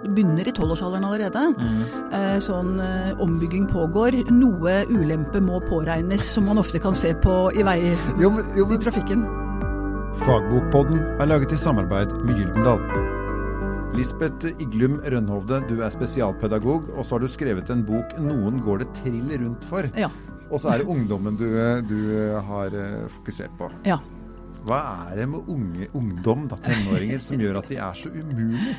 Det begynner i tolvårsalderen allerede. Mm. Sånn eh, ombygging pågår. Noe ulempe må påregnes, som man ofte kan se på i, vei, Jo, men, jo, i trafikken. Fagbokpodden er laget i samarbeid med Gyldendal. Lisbeth Iglum Rønhovde, du er spesialpedagog, og så har du skrevet en bok 'Noen går det trill rundt for'. Ja. Og så er det ungdommen du, du har eh, fokusert på. ja. Hva er det med unge, ungdom, da, tenåringer, som gjør at de er så umulige?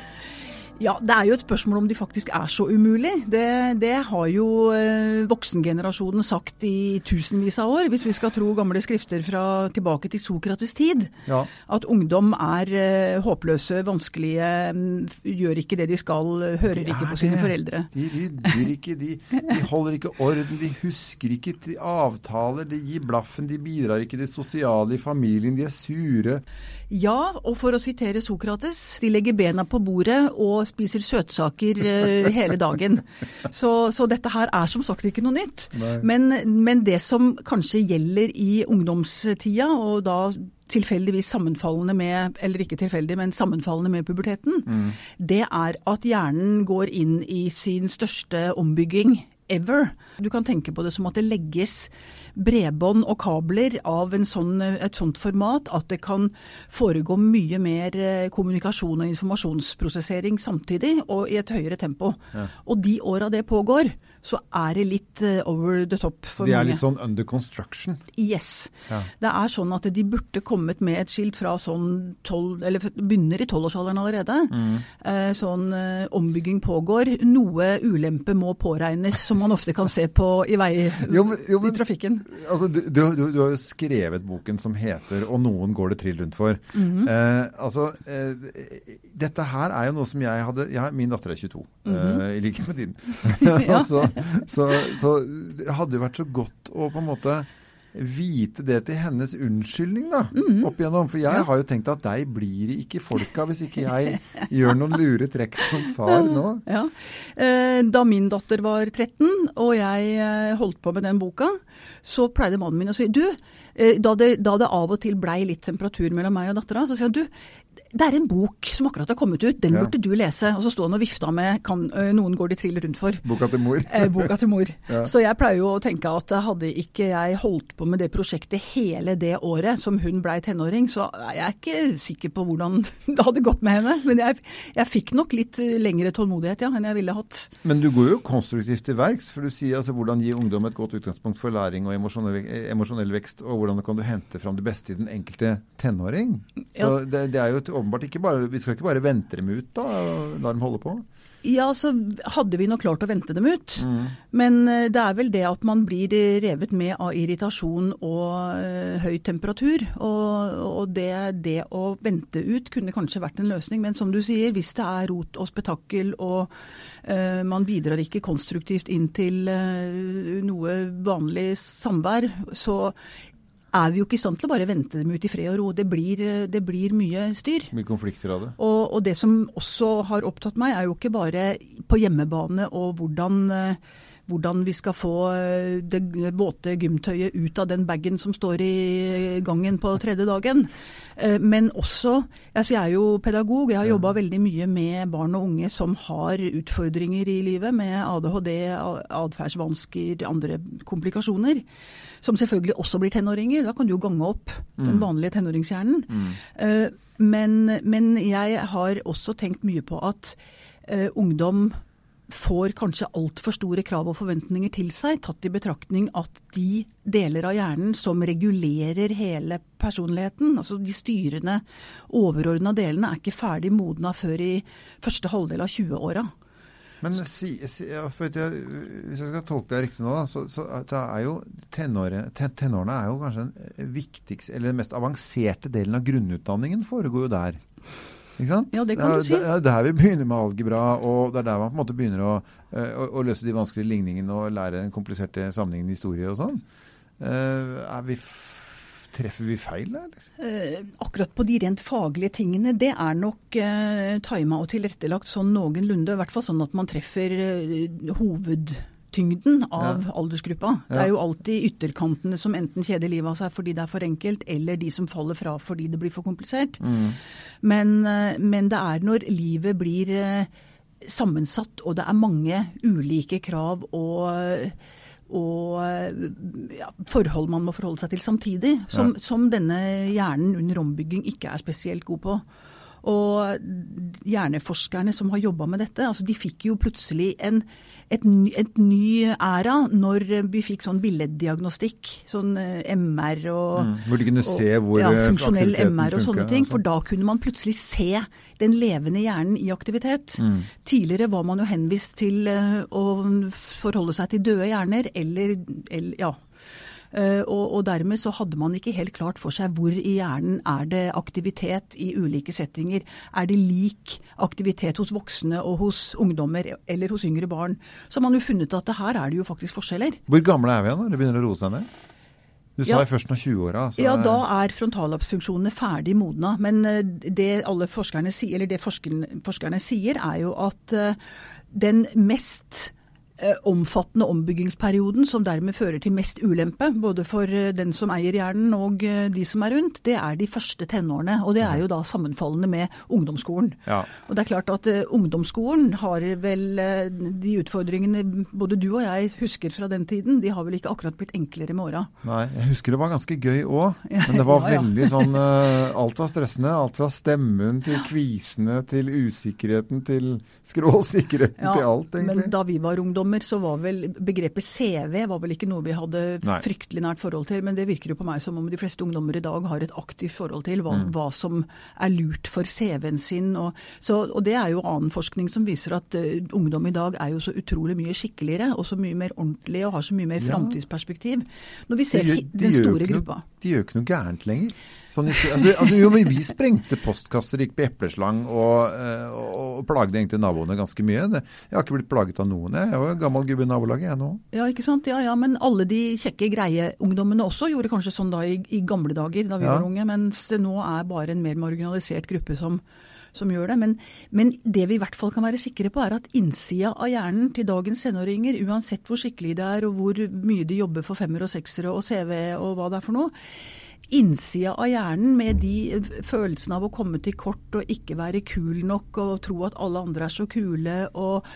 Ja, Det er jo et spørsmål om de faktisk er så umulig. Det, det har jo eh, voksengenerasjonen sagt i tusenvis av år, hvis vi skal tro gamle skrifter fra tilbake til Sokrates tid. Ja. At ungdom er eh, håpløse, vanskelige, mm, gjør ikke det de skal, hører hører ikke på sine foreldre. De rydder ikke, de, de holder ikke orden, de husker ikke de avtaler, de gir blaffen, de bidrar ikke til det sosiale i familien, de er sure. Ja, og for å sitere Sokrates, de legger bena på bordet og spiser søtsaker eh, hele dagen. Så, så dette her er som sagt ikke noe nytt. Men, men det som kanskje gjelder i ungdomstida, og da tilfeldigvis sammenfallende med, eller ikke tilfeldig, men sammenfallende med puberteten, det er at hjernen går inn i sin største ombygging ever. Du kan tenke på det som at det legges bredbånd og kabler av en sånn, et sånt format at det kan foregå mye mer eh, kommunikasjon og informasjonsprosessering samtidig og i et høyere tempo. Og de åra det pågår, så er det litt eh, over the top for De er mange. litt sånn under construction. Yes. Ja. Det er sånn at de burde kommet med et skilt fra sånn 12, eller begynner i tolvårsalderen allerede. Mm. Eh, Sånn eh, ombygging pågår. Noe ulempe må påregnes, som man ofte kan se på i, vei, Jo, men- jo, men- i trafikken. Altså, du, du, du, har jo skrevet boken som heter 'Og noen går det trill rundt for'. Mhm. eh, altså, eh, dette her er jo noe som jeg hadde jeg, Min datter er 22, eh, i likhet med din. Mhm. Så, så, det hadde jo vært så godt å på en måte vite det til hennes unnskyldning, da, opp igjennom. For jeg har jo tenkt at deg blir ikke folka hvis ikke jeg gjør noen lure trekk som far nå. Ja. Eh, Da min datter var 13 og jeg eh, holdt på med den boka, så pleide mannen min å si du, eh, da det, da det av og til blei litt temperatur mellom meg og dattera, så sier han du, det er en bok som akkurat har kommet ut, den Ja. burde du lese. Og så sto han og vifta med kan, 'Noen går de trill rundt for'. Boka til mor. Eh, boka til mor. Ja. Så jeg pleier jo å tenke at hadde ikke jeg holdt på med det prosjektet hele det året som hun blei tenåring, så er jeg ikke sikker på hvordan det hadde gått med henne. Men jeg, jeg fikk nok litt lengre tålmodighet ja, enn jeg ville hatt. Men du går jo konstruktivt til verks, for du sier altså hvordan gi ungdom et godt utgangspunkt for læring og emosjonell, emosjonell vekst, og hvordan kan du hente fram det beste i den enkelte tenåring. Så Ja. det, det er jo et- åpenbart ikke bare Vi skal ikke bare vente dem ut, da, og la dem holde på. Ja, så hadde vi nå klart å vente dem ut. Men eh, det er vel det at man blir eh, revet med av irritasjon og eh, høy temperatur. Og, og det, det å vente ut kunne kanskje vært en løsning. Men som du sier, hvis det er rot og spetakkel og uh, man bidrar ikke konstruktivt inn til uh, noe vanlig samvær, så er vi jo ikke i stand til å bare vente dem ut i fred og ro. Det blir, det blir mye styr. Mye konflikter av det. Og, og det som også har opptatt meg, er jo ikke bare på hjemmebane og hvordan, eh, hvordan vi skal få eh, det våte gymtøyet ut av den bagen som står i gangen på tredje dagen. Eh, Men også altså Jeg er jo pedagog, jeg har jobba veldig mye med barn og unge som har utfordringer i livet med ADHD, atferdsvansker, andre komplikasjoner. Som selvfølgelig også blir tenåringer. Da kan du jo gange opp den vanlige tenåringshjernen. Mm. Men, men jeg har også tenkt mye på at eh, ungdom får kanskje altfor store krav og forventninger til seg, tatt i betraktning at de deler av hjernen som regulerer hele personligheten, altså de styrende, overordna delene, er ikke ferdig modna før i første halvdel av 20-åra. Men si, si, ja, jeg, hvis jeg skal tolke deg riktig nå, da, så, så, så er jo tenåre, ten, tenårene er jo kanskje den viktigste, eller den mest avanserte delen av grunnutdanningen foregår jo der. Ja, det kan du si. Det er der vi begynner med algebra, og det er der man på en måte begynner å, eh, å, å løse de vanskelige ligningene og lære den kompliserte sammenhengen historie og sånn. Eh, er vi treffer vi feil, eller? Eh, akkurat på de rent faglige tingene, det er nok eh, tima og tilrettelagt sånn noenlunde. I hvert fall sånn at man treffer eh, hovedtyngden av aldersgruppa. Det er jo alltid ytterkantene som enten kjeder livet av seg fordi det er for enkelt, eller de som faller fra fordi det blir for komplisert. Men, eh, men det er når livet blir eh, sammensatt, og det er mange ulike krav og, og ja, forhold man må forholde seg til samtidig, som, ja. som denne hjernen under ombygging ikke er spesielt god på. Og hjerneforskerne som har jobba med dette, altså de fikk jo plutselig en, et, et ny æra når vi fikk sånn billeddiagnostikk. Sånn eh, MR og, mm, Hvor de kunne se hvor ja, funksjonell MR og sånne ting. For altså. da kunne man plutselig se den levende hjernen i aktivitet. Mm. Tidligere var man jo henvist til uh, å forholde seg til døde hjerner eller, eller ja, Eh, og, og, dermed så hadde man ikke helt klart for seg hvor i hjernen er det aktivitet i ulike settinger. Er det lik aktivitet hos voksne og hos ungdommer eller hos yngre barn? Så har man jo funnet at her er det jo faktisk forskjeller. Hvor gamle er vi igjen når det begynner å roe seg ned? Du sa ja, først når 20-åra. Ja, da er frontallapsfunksjonene ferdig modna. Men eh, det alle forskerne, eller det forskerne, forskerne sier, er jo at eh, den mest Eh, omfattende ombyggingsperioden, som dermed fører til mest ulempe, både for eh, den som eier hjernen og eh, de som er rundt, det er de første tenårene. Og det er jo da sammenfallende med ungdomsskolen. Ja. Og det er klart at ungdomsskolen har vel de utfordringene både du og jeg husker fra den tiden, de har vel ikke akkurat blitt enklere med åra. Nei, jeg husker det var ganske gøy òg. Men det var ja, ja. veldig sånn Alt var stressende. Alt fra stemmen til kvisene til usikkerheten til skråsikkerheten til alt, egentlig. Men da vi var ungdommer ungdommer så var vel begrepet CV var vel ikke noe vi hadde Nei. fryktelig nært forhold til. Men det virker jo på meg som om de fleste ungdommer i dag har et aktivt forhold til hva, mm. hva som er lurt for CV-en sin. Og, så, og, det er jo annen forskning som viser at uh, ungdom i dag er jo så utrolig mye skikkeligere og så mye mer ordentlige og har så mye mer ja. framtidsperspektiv. Når vi ser de, de den store gruppa. De gjør ikke noe gærent lenger. Sånn, altså, altså, jo, men vi sprengte postkasser, gikk på epleslang og, eh, og, og plagde egentlig naboene ganske mye. Jeg har ikke blitt plaget av noen, jeg. Jeg var gammel gubbe i nabolaget, jeg nå. Ja, ikke sant. Ja, ja. Men alle de kjekke, greie ungdommene også gjorde kanskje sånn da i, i gamle dager, da vi ja. var unge. Mens det nå er bare en mer marginalisert gruppe som, som gjør det. Men, men, det vi i hvert fall kan være sikre på, er at innsida av hjernen til dagens tenåringer, uansett hvor skikkelig det er og hvor mye de jobber for femmer og seksere og CV og hva det er for noe, innsida av hjernen med de følelsene av å komme til kort og ikke være kul nok og tro at alle andre er så kule, og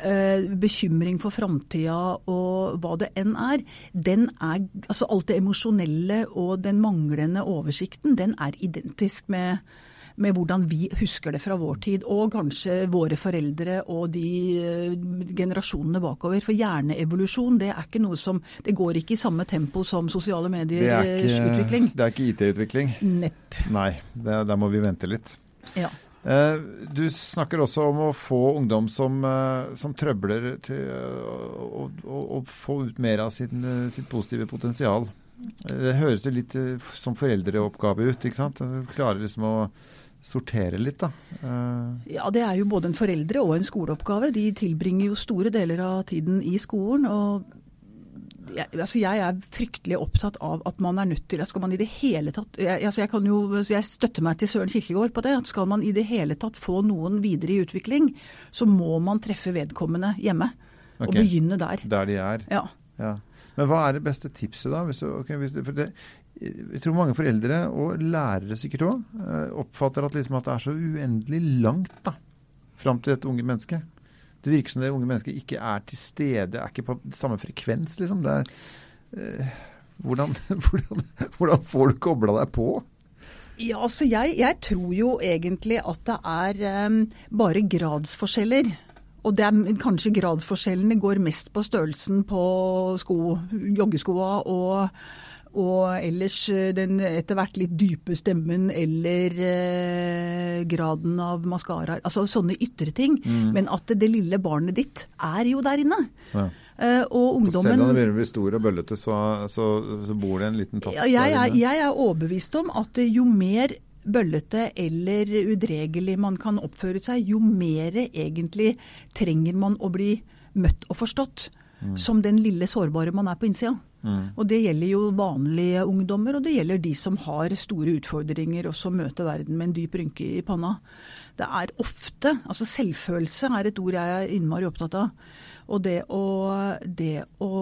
eh, bekymring for framtida og hva det enn er, den er Altså alt det emosjonelle og den manglende oversikten, den er identisk med med hvordan vi husker det fra vår tid, og kanskje våre foreldre og de uh, generasjonene bakover. For hjerneevolusjon det er ikke noe som Det går ikke i samme tempo som sosiale mediers utvikling. Det er ikke IT-utvikling? Nepp. Nei, der må vi vente litt. Ja. Uh, du snakker også om å få ungdom som, uh, som trøbler til å få ut mer av sin, sitt positive potensial. Det høres jo litt som foreldreoppgave ut. ikke sant? Klarer liksom å sortere litt, da? Uh... Ja, det er jo både en foreldre- og en skoleoppgave. De tilbringer jo store deler av tiden i skolen. og jeg, altså jeg er fryktelig opptatt av at man er nødt til Skal man i det hele tatt jeg, altså jeg, jo, jeg støtter meg til Søren Kirkegård på det. at Skal man i det hele tatt få noen videre i utvikling, så må man treffe vedkommende hjemme. Okay. Og begynne der. Der de er. Ja. ja. Men hva er det beste tipset, da? Du, okay, du, for det, jeg tror mange foreldre, og lærere sikkert òg, eh, oppfatter at, liksom at, det er så uendelig langt da, fram til et unge menneske. Det virker som det unge mennesket ikke er til stede, er ikke på samme frekvens, liksom. Er, eh, hvordan, hvordan, hvordan, får du kobla deg på? Ja, altså jeg, jeg, tror jo egentlig at det er um, bare gradsforskjeller. Og det er, kanskje gradsforskjellene går mest på størrelsen på sko, joggeskoa og og ellers eh, den etter hvert litt dype stemmen eller eh, graden av maskara. Altså sånne ytre ting. Mm. Men at det, det, lille barnet ditt er jo der inne. Ja. Eh, og ungdommen Selv om det begynner å bli stor og bøllete, så, så, så, bor det en liten tass ja, jeg, er, jeg er overbevist om at jo mer bøllete eller udregelig man kan oppføre seg, jo mer egentlig trenger man å bli møtt og forstått. Mm. Som den lille sårbare man er på innsida. Mm. Og Det gjelder jo vanlige ungdommer, og det gjelder de som har store utfordringer og som møter verden med en dyp rynke i panna. Det er ofte Altså selvfølelse er et ord jeg er innmari opptatt av. Og det å, det å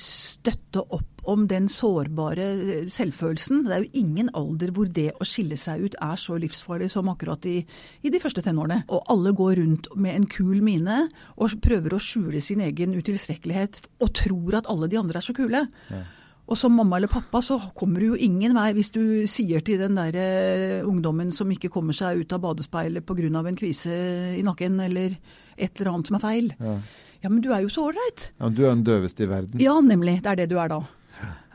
støtte opp om den sårbare selvfølelsen Det er jo ingen alder hvor det å skille seg ut er så livsfarlig som akkurat i, i de første tenårene. Og alle går rundt med en kul mine og prøver å skjule sin egen utilstrekkelighet og tror at alle de andre er så kule. Ja. Og som mamma eller pappa så kommer du jo ingen vei hvis du sier til den der uh, ungdommen som ikke kommer seg ut av badespeilet pga. en kvise i nakken eller et eller annet som er feil. Ja. Ja, men du er jo så ålreit. Ja, du er den døveste i verden. Ja, nemlig. Det er det du er da.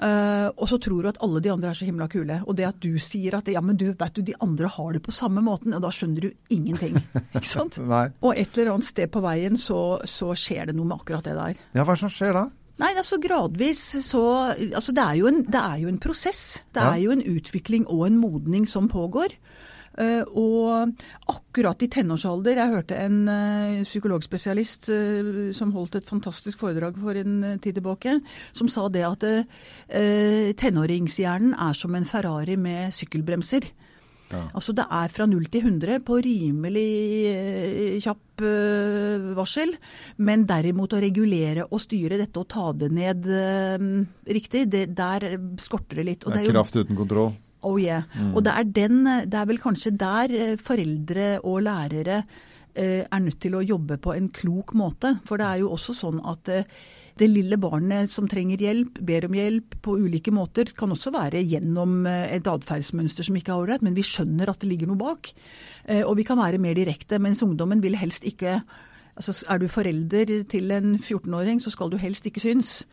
Uh, og så tror du at alle de andre er så himla kule. Og det at du sier at ja, men du vet du, de andre har det på samme måten, og da skjønner du ingenting. ikke sant? og et eller annet sted på veien så, så, skjer det noe med akkurat det der. Ja, hva som skjer da? Nei, altså gradvis så Altså det er jo en, det er jo en prosess. Det ja. er jo en utvikling og en modning som pågår. Uh, og akkurat i tenårsalder Jeg hørte en uh, psykologspesialist uh, som holdt et fantastisk foredrag for en tid tilbake, som sa det at tenåringshjernen er som en Ferrari med sykkelbremser. Ja. Altså det er fra 0 til 100 på rimelig kjapp varsel. Men derimot å regulere og styre dette og ta det ned riktig, det, der skorter det litt. Det er, kraft uten kontroll? Oh yeah. Mm. Og det er, den, det er vel kanskje der eh, foreldre og lærere eh, er nødt til å jobbe på en klok måte. For det er jo også sånn at eh, det lille barnet som trenger hjelp, ber om hjelp på ulike måter, kan også være gjennom eh, et atferdsmønster som ikke er ålreit, men vi skjønner at det ligger noe bak. Eh, og vi kan være mer direkte, mens ungdommen vil helst ikke altså Er du forelder til en 14-åring, så skal du helst ikke synes.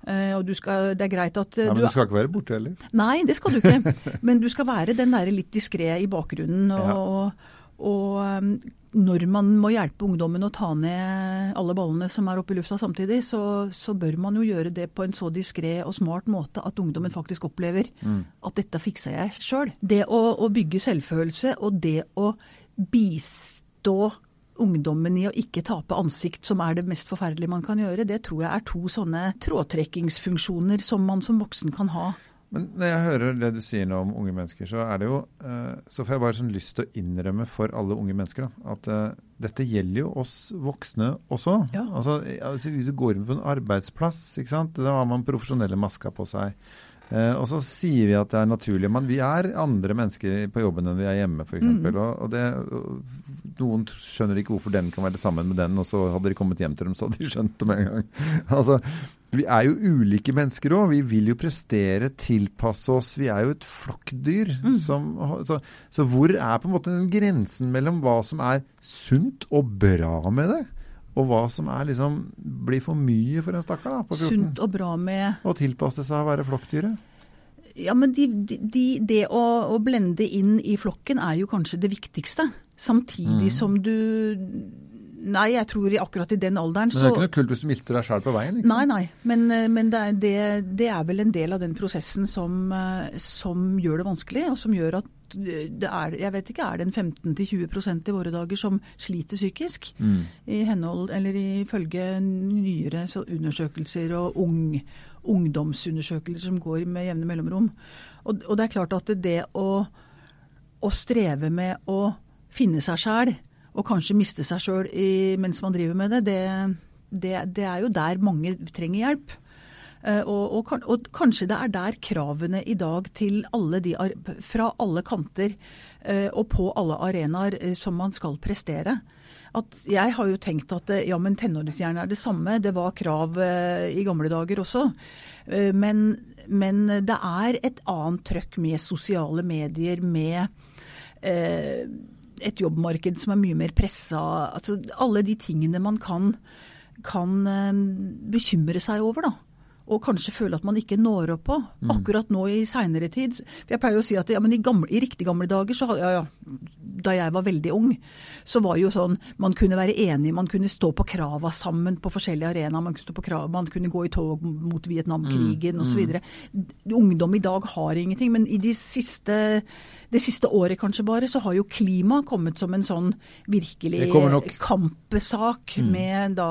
Uh, og skal, det er greit at Nei, Men du skal ikke være borte heller? Nei, det skal du ikke. men du skal være den der litt diskré i bakgrunnen. Og, ja. Og, um, når man må hjelpe ungdommen å ta ned alle ballene som er oppe i lufta samtidig, så, så bør man jo gjøre det på en så diskré og smart måte at ungdommen faktisk opplever mm. at dette fikser jeg sjøl. Det å, å bygge selvfølelse og det å bistå ungdommen i å ikke tape ansikt, som er det mest forferdelige man kan gjøre, det tror jeg er to sånne trådtrekkingsfunksjoner som man som voksen kan ha. Men når jeg hører det du sier nå om unge mennesker, så er det jo uh, Så får jeg bare sånn lyst til å innrømme for alle unge mennesker da, at uh, dette gjelder jo oss voksne også. Ja. Altså, altså, Hvis du går inn på en arbeidsplass, ikke sant? da har man profesjonelle masker på seg. Uh, og så sier vi at det er naturlig. Men vi er andre mennesker på jobben enn vi er hjemme, f.eks. Mm. Og, og det, noen skjønner ikke hvorfor den kan være sammen med den, og så hadde de kommet hjem til dem, så hadde de skjønt det med en gang. altså, vi er jo ulike mennesker òg. Vi vil jo prestere, tilpasse oss. Vi er jo et flokkdyr. Mm. Som, så, så, hvor er på en måte den grensen mellom hva som er sunt og bra med det? Og hva som er liksom blir for mye for en stakkar på 14? Sunt og bra med Å tilpasse seg å være flokkdyret? Ja, men de, de, det å, å, blende inn i flokken er jo kanskje det viktigste. Samtidig mm. som du Nei, jeg tror akkurat i den alderen så Men det er ikke noe kult hvis du mister deg sjæl på veien? Liksom. Nei, nei. Men, eh, men det, er, det, det, er, vel en del av den prosessen som, eh, som gjør det vanskelig, og som gjør at det er, jeg vet ikke, er det en 15-20% i våre dager som sliter psykisk? Mm. I henhold, eller ifølge nyere undersøkelser og ung, ungdomsundersøkelser som går med jevne mellomrom. Og, og, det er klart at det å, å streve med å finne seg sjæl, og kanskje miste seg sjøl mens man driver med det, det, det, det, er jo der mange trenger hjelp. Uh, og, og, og, kanskje det er der kravene i dag til alle de, fra alle kanter uh, og på alle arenaer uh, som man skal prestere. At jeg har jo tenkt at ja, men tenåringshjerne er det samme. Det var krav i gamle dager også. Men, men, det er et annet trøkk med sosiale medier, med et jobbmarked som er mye mer pressa. Altså, alle de tingene man kan, kan eh, bekymre seg over, da og kanskje føle at man ikke når opp på. Mm. Akkurat nå i seinere tid. For jeg pleier å si at ja, men i, gamle, i riktig gamle dager, så, ja, ja, da jeg var veldig ung, så var jo sånn man kunne være enig, man kunne stå på krava sammen på forskjellige arenaer. Man, man, kunne gå i tog mot Vietnamkrigen mm. osv. Mm. Ungdom i dag har ingenting, men i de siste det siste året kanskje bare, så har jo klima kommet som en sånn virkelig kampesak mm. med da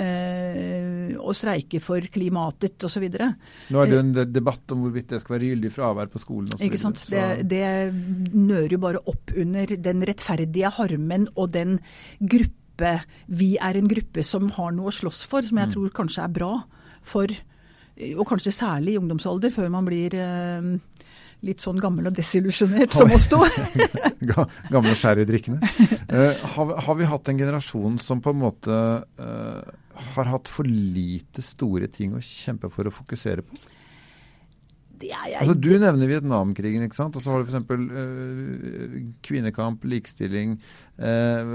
eh, å streike for klimatet osv. Nå er det jo en debatt om hvorvidt det skal være gyldig fravær på skolen osv. Ikke sant? Det, det nører jo bare opp under den rettferdige harmen og den gruppe Vi er en gruppe som har noe å slåss for, som jeg Mm. tror kanskje er bra for Og kanskje særlig i ungdomsalder, før man blir eh, litt sånn gammel og desillusjonert som oss to. gammel Gamle skjær i har, vi- har vi hatt en generasjon som på en måte uh, har hatt for lite store ting å kjempe for å fokusere på? Det er jeg Altså, du nevner Vietnamkrigen, ikke sant? Og så har du f.eks. Uh, kvinnekamp, likestilling. eh,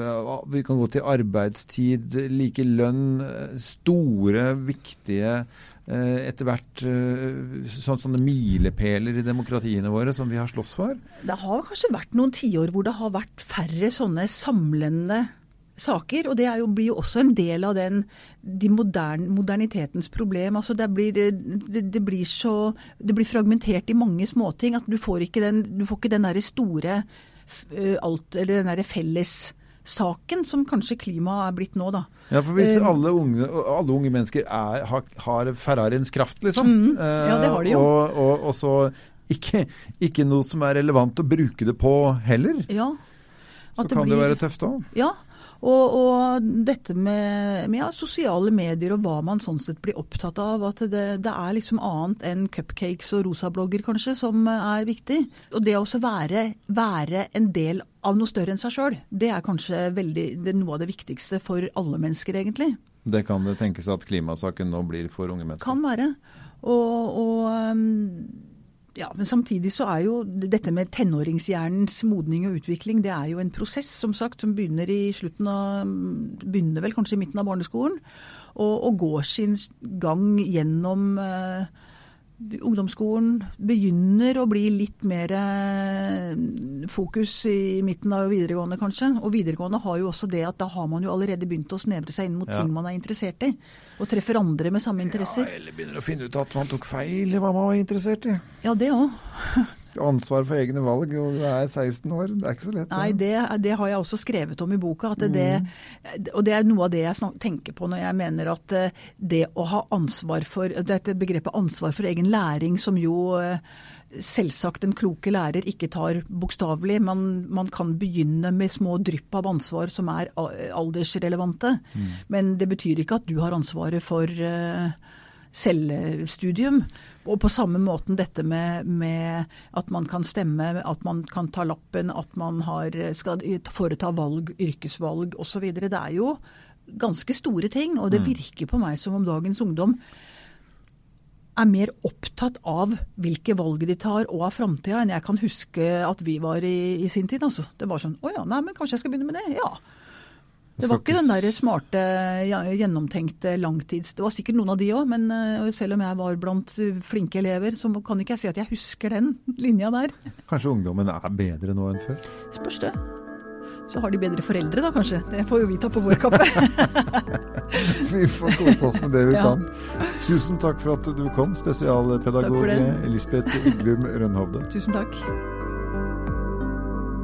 vi kan gå til arbeidstid, like lønn. eh, store, viktige eh, etter hvert eh, sånn, sånne milepæler i demokratiene våre som vi har slåss for. Det har kanskje vært noen tiår hvor det har vært færre sånne samlende saker. Og det jo, blir jo også en del av den de modern, modernitetens problem. Altså det, blir, det, det, blir så, det blir fragmentert i mange småting at du får ikke den, får ikke den der store eh, alt, eller den derre fellessaken som kanskje klimaet er blitt nå, da. Ja, for Hvis Eh, alle unge, alle unge mennesker er, har, har Ferrariens kraft, liksom Mm, ja, det har de jo. eh, Og, og, og så ikke, ikke noe som er relevant å bruke det på heller, Ja. så At det kan det være tøft òg. Ja, og, og dette med, med ja, sosiale medier og hva man sånn sett blir opptatt av. At det, det er liksom annet enn cupcakes og rosablogger kanskje som er viktig. Og det å også være, være en del av noe større enn seg sjøl, det er kanskje veldig, det er noe av det viktigste for alle mennesker, egentlig. Det kan det tenkes at klimasaken nå blir for unge mennesker. Kan være. Og, og um, ja, men samtidig så er jo dette med tenåringshjernens modning og utvikling, det er jo en prosess som sagt, som begynner i slutten av, begynner vel kanskje i midten av barneskolen, og, og går sin gang gjennom eh, ungdomsskolen. Begynner å bli litt mer eh, fokus i midten av videregående kanskje. Og videregående har jo også det at da har man jo allerede begynt å snevre seg inn mot Ja. ting man er interessert i, og treffer andre med samme interesser. Ja, eller begynner å finne ut at man tok feil i hva man var interessert i. Ja, det òg. Ansvar for egne valg, og du er 16 år. Det er ikke så lett. Nei, det, det har jeg også skrevet om i boka. At det, Og det er noe av det jeg tenker på når jeg mener at eh, det å ha ansvar for Dette begrepet ansvar for egen læring, som jo eh, selvsagt den kloke lærer ikke tar bokstavelig. Man, man kan begynne med små drypp av ansvar som er aldersrelevante. aldersrelevante. Men det betyr ikke at du har ansvaret for eh, selvstudium. Og på samme måten dette med, med at man kan stemme, at man kan ta lappen, at man har, skal foreta valg, yrkesvalg osv. Det er jo ganske store ting, og det virker på meg som om dagens ungdom er mer opptatt av hvilke valg de tar og av framtida, enn jeg kan huske at vi var i, i sin tid. Altså. Det var sånn Å ja, nei, men kanskje jeg skal begynne med det? Ja. Det var ikke den der smarte, gjennomtenkte langtids... Det var sikkert noen av de òg, men eh, selv om jeg var blant flinke elever, så kan ikke jeg si at jeg husker den linja der. Kanskje ungdommen er bedre nå enn før? Spørs det. Så har de bedre foreldre da, kanskje. Det får jo vi ta på vår kappe. Vi får kose oss med det vi Ja. kan. Tusen takk for at du kom, spesialpedagog. Elisabeth Iglum Rønhovde. Tusen takk.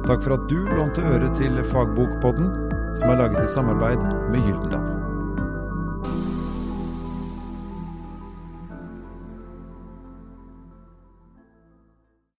Takk for at du lånte øre til Fagbokpodden, som er laget i samarbeid med Gyldendal.